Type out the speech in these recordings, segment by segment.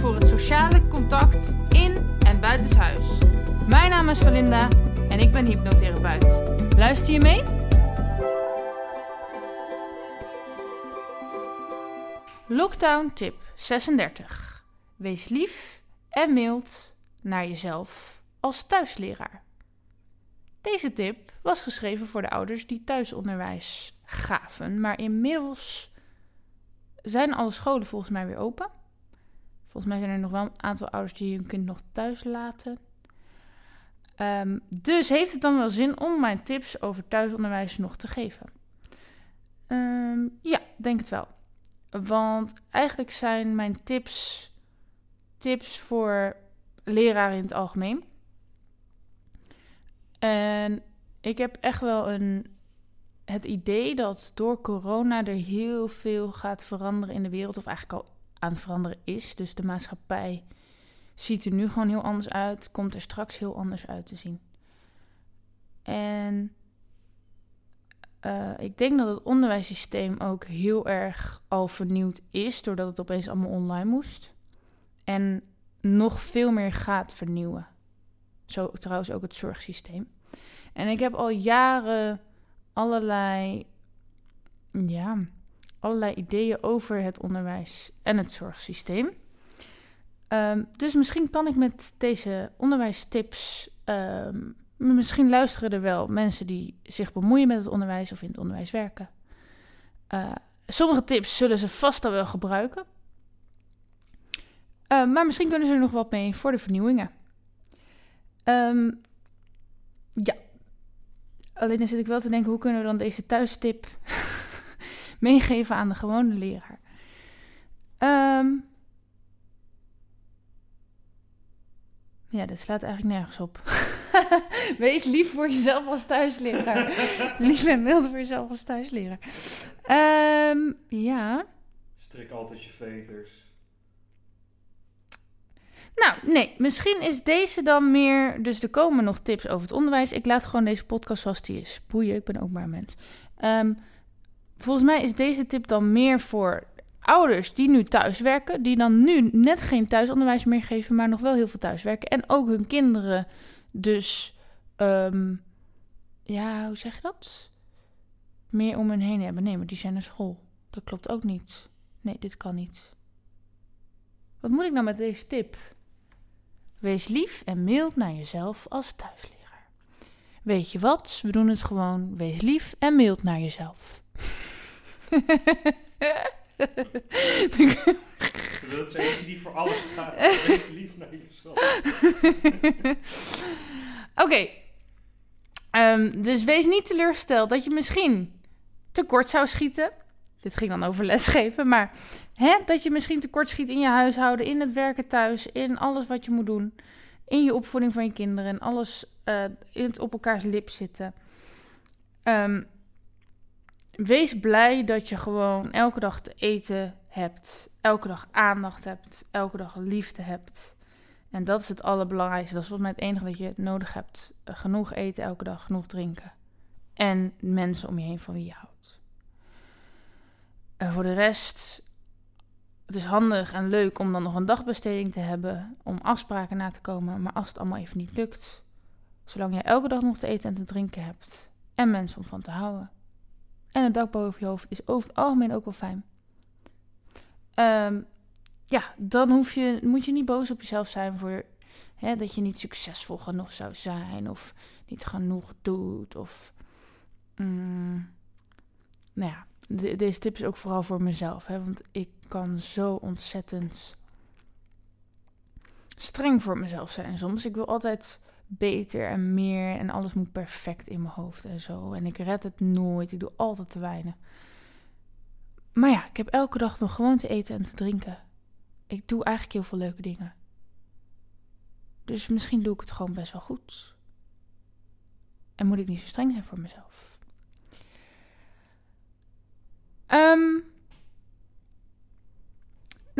voor het sociale contact in en buitenshuis. Mijn naam is Valinda en ik ben hypnotherapeut. Luister je mee? Lockdown tip 36. Wees lief en mild naar jezelf als thuisleraar. Deze tip was geschreven voor de ouders die thuisonderwijs gaven, maar inmiddels zijn alle scholen volgens mij weer open. Volgens mij zijn er nog wel een aantal ouders die hun kind nog thuis laten. Ehm, dus heeft het dan wel zin om mijn tips over thuisonderwijs nog te geven? Ehm, ja, denk het wel. Want eigenlijk zijn mijn tips tips voor leraren in het algemeen. En ik heb echt wel een, het idee dat door corona er heel veel gaat veranderen in de wereld, of eigenlijk al aan het veranderen is. Dus de maatschappij ziet er nu gewoon heel anders uit, komt er straks heel anders uit te zien. En uh, ik denk dat het onderwijssysteem ook heel erg al vernieuwd is, doordat het opeens allemaal online moest. En nog veel meer gaat vernieuwen. Zo trouwens ook het zorgsysteem. En ik heb al jaren allerlei, ja, allerlei ideeën over het onderwijs en het zorgsysteem. Um, dus misschien kan ik met deze onderwijstips. Um, misschien luisteren er wel mensen die zich bemoeien met het onderwijs of in het onderwijs werken. Uh, sommige tips zullen ze vast al wel gebruiken. Uh, maar misschien kunnen ze er nog wat mee voor de vernieuwingen. Um, ja. Alleen dan zit ik wel te denken, hoe kunnen we dan deze thuistip meegeven aan de gewone leraar? Um, ja, dat slaat eigenlijk nergens op. Wees lief voor jezelf als thuisleraar. lief en mild voor jezelf als thuisleraar. Um, ja. Strik altijd je veters. Nou, nee, misschien is deze dan meer. Dus er komen nog tips over het onderwijs. Ik laat gewoon deze podcast zoals die is. Boeien, ik ben ook maar een mens. Um, volgens mij is deze tip dan meer voor ouders die nu thuis werken. Die dan nu net geen thuisonderwijs meer geven, maar nog wel heel veel thuiswerken. En ook hun kinderen. Dus. Um, ja, hoe zeg je dat? Meer om hen heen hebben. Nee, maar die zijn naar school. Dat klopt ook niet. Nee, dit kan niet. Wat moet ik nou met deze tip? Wees lief en mild naar jezelf als thuisleraar. Weet je wat? We doen het gewoon. Wees lief en mild naar jezelf. Dat is eentje die voor alles gaat. Wees lief naar jezelf. Oké. Um, dus wees niet teleurgesteld dat je misschien tekort zou schieten. Dit ging dan over lesgeven, maar hè, dat je misschien tekort schiet in je huishouden, in het werken thuis, in alles wat je moet doen, in je opvoeding van je kinderen en alles uh, in het op elkaars lip zitten. Um, wees blij dat je gewoon elke dag te eten hebt, elke dag aandacht hebt, elke dag liefde hebt. En dat is het allerbelangrijkste. Dat is volgens mij het enige wat je nodig hebt. Genoeg eten elke dag, genoeg drinken. En mensen om je heen van wie je houdt. En voor de rest, het is handig en leuk om dan nog een dagbesteding te hebben, om afspraken na te komen. Maar als het allemaal even niet lukt, zolang je elke dag nog te eten en te drinken hebt en mensen om van te houden. En een dak boven je hoofd is over het algemeen ook wel fijn. Um, ja, dan hoef je, moet je niet boos op jezelf zijn voor hè, dat je niet succesvol genoeg zou zijn of niet genoeg doet. Of, mm, nou ja, deze tip is ook vooral voor mezelf. Hè, want ik kan zo ontzettend streng voor mezelf zijn soms. Ik wil altijd beter en meer en alles moet perfect in mijn hoofd en zo. En ik red het nooit. Ik doe altijd te weinig. Maar ja, ik heb elke dag nog gewoon te eten en te drinken. ik doe eigenlijk heel veel leuke dingen. Dus misschien doe ik het gewoon best wel goed. En moet ik niet zo streng zijn voor mezelf. Ehm,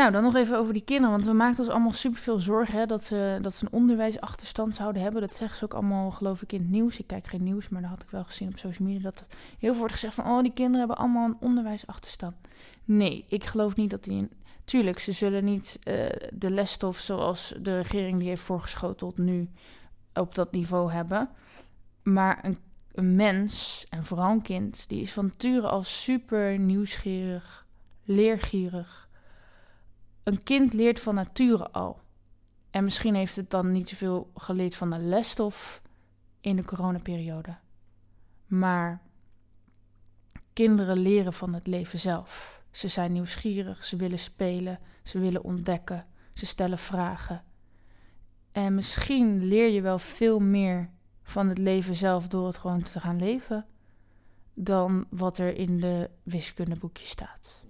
nou, dan nog even over die kinderen. Want we maakten ons allemaal superveel zorgen hè, dat, ze, dat ze een onderwijsachterstand zouden hebben. Dat zeggen ze ook allemaal, geloof ik, in het nieuws. Ik kijk geen nieuws, maar dat had ik wel gezien op social media. Dat heel veel wordt gezegd van, oh, die kinderen hebben allemaal een onderwijsachterstand. Nee, ik geloof niet dat die... Tuurlijk, ze zullen niet uh, de lesstof zoals de regering die heeft voorgeschoteld nu op dat niveau hebben. Maar een, een mens, en vooral een kind, die is van nature al super nieuwsgierig, leergierig. Een kind leert van nature al. En misschien heeft het dan niet zoveel geleerd van de lesstof in de coronaperiode. Maar kinderen leren van het leven zelf. Ze zijn nieuwsgierig, ze willen spelen, ze willen ontdekken, ze stellen vragen. En misschien leer je wel veel meer van het leven zelf door het gewoon te gaan leven dan wat er in de wiskundeboekje staat.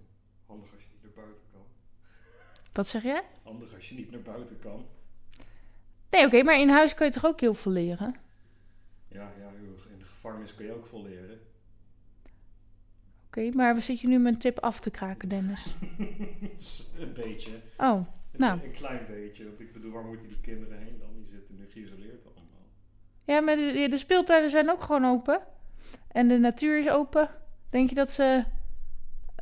Handig als je niet naar buiten kan. Wat zeg je? Handig als je niet naar buiten kan. Nee, oké, maar in huis kun je toch ook heel veel leren? Ja, ja, in de gevangenis kun je ook veel leren. Oké, maar we zit je nu mijn tip af te kraken, Dennis? een beetje. Oh, nou. Een, een klein beetje. Want ik bedoel, waar moeten die kinderen heen dan? Die zitten nu geïsoleerd allemaal. Ja, maar de, de speeltuinen zijn ook gewoon open. En de natuur is open. Denk je dat ze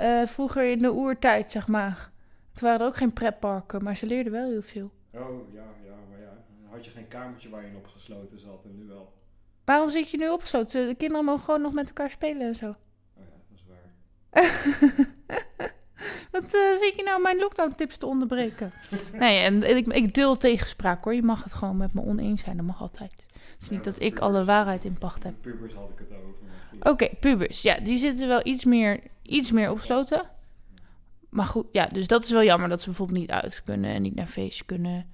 uh, vroeger in de oertijd, zeg maar. Het waren er ook geen pretparken, maar ze leerden wel heel veel. Oh, ja, ja, maar ja. Had je geen kamertje waar je in opgesloten zat en nu wel. Waarom zit je nu opgesloten? De kinderen mogen gewoon nog met elkaar spelen en zo. Oh ja, dat is waar. Wat uh, zit je nou mijn lockdown tips te onderbreken? nee, en ik, ik deel tegenspraak hoor. Je mag het gewoon met me oneens zijn. Dat mag altijd. Het is niet dat ik alle waarheid in pacht heb. Pubers had ik het over. Oké, okay, pubers. Ja, die zitten wel iets meer, iets meer opgesloten. Maar goed, ja, dus dat is wel jammer dat ze bijvoorbeeld niet uit kunnen en niet naar feestjes kunnen.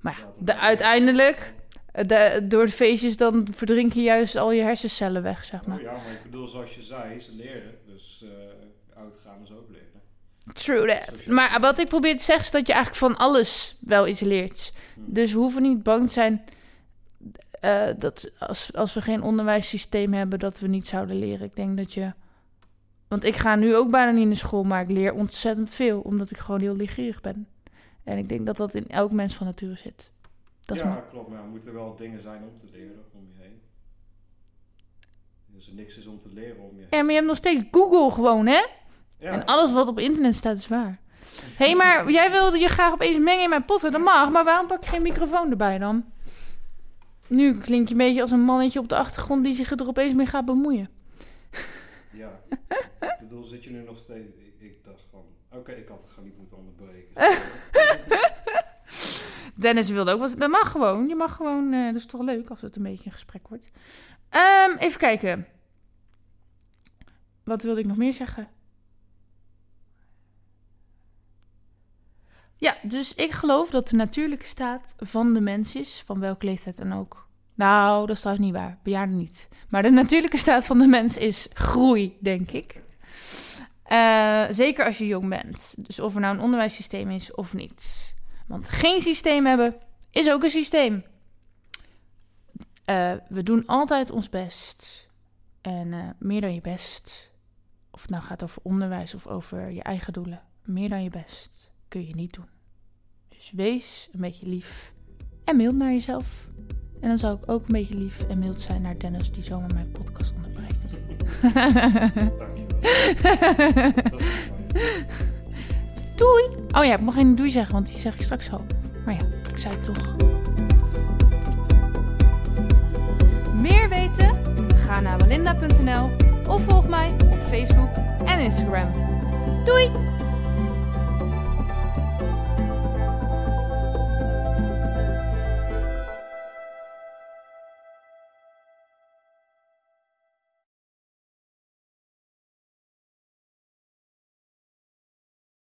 Maar ja, de, uiteindelijk, de, door de feestjes, dan verdrink je juist al je hersencellen weg, zeg maar. Oh, ja, maar ik bedoel, zoals je zei, ze leren. Dus uh, uitgaan is ook leren. True that. Maar wat ik probeer te zeggen is dat je eigenlijk van alles wel iets leert. Dus we hoeven niet bang te zijn uh, dat als, als we geen onderwijssysteem hebben, dat we niet zouden leren. Ik denk dat je. Want ik ga nu ook bijna niet naar school, maar ik leer ontzettend veel, omdat ik gewoon heel leergierig ben. En ik denk dat dat in elk mens van nature zit. Dat ja, klopt. Maar er moeten wel dingen zijn om te leren om je heen. Dus er niks is om te leren om je heen. Ja, maar je hebt nog steeds Google gewoon, hè? Ja. En alles wat op internet staat is waar. Hé, hey, maar jij wilde je graag opeens mengen in mijn potten. Dat mag, maar waarom pak je geen microfoon erbij dan? Nu klink je een beetje als een mannetje op de achtergrond die zich er opeens mee gaat bemoeien. Ja, ik bedoel, zit je nu nog steeds... Ik, ik dacht van, oké, ik had het gewoon niet moeten onderbreken. Dennis wilde ook wat... Dat mag gewoon. Je mag gewoon... Uh, dat is toch leuk als het een beetje een gesprek wordt. Um, even kijken. Wat wilde ik nog meer zeggen? Ja, dus ik geloof dat de natuurlijke staat van de mens is, van welke leeftijd dan ook. Nou, dat is trouwens niet waar. Bejaarden niet. Maar de natuurlijke staat van de mens is groei, denk ik. Uh, zeker als je jong bent. Dus of er nou een onderwijssysteem is of niet. Want geen systeem hebben is ook een systeem. Uh, we doen altijd ons best. En uh, meer dan je best. Of het nou gaat over onderwijs of over je eigen doelen. Meer dan je best kun je niet doen. Dus wees een beetje lief en mild naar jezelf. En dan zou ik ook een beetje lief en mild zijn naar Dennis, die zomaar mijn podcast onderbreekt. Dankjewel. doei! Oh ja, ik mag geen doei zeggen, want die zeg ik straks al. Maar ja, ik zei het toch. Meer weten? Ga naar walinda.nl of volg mij op Facebook en Instagram. Doei!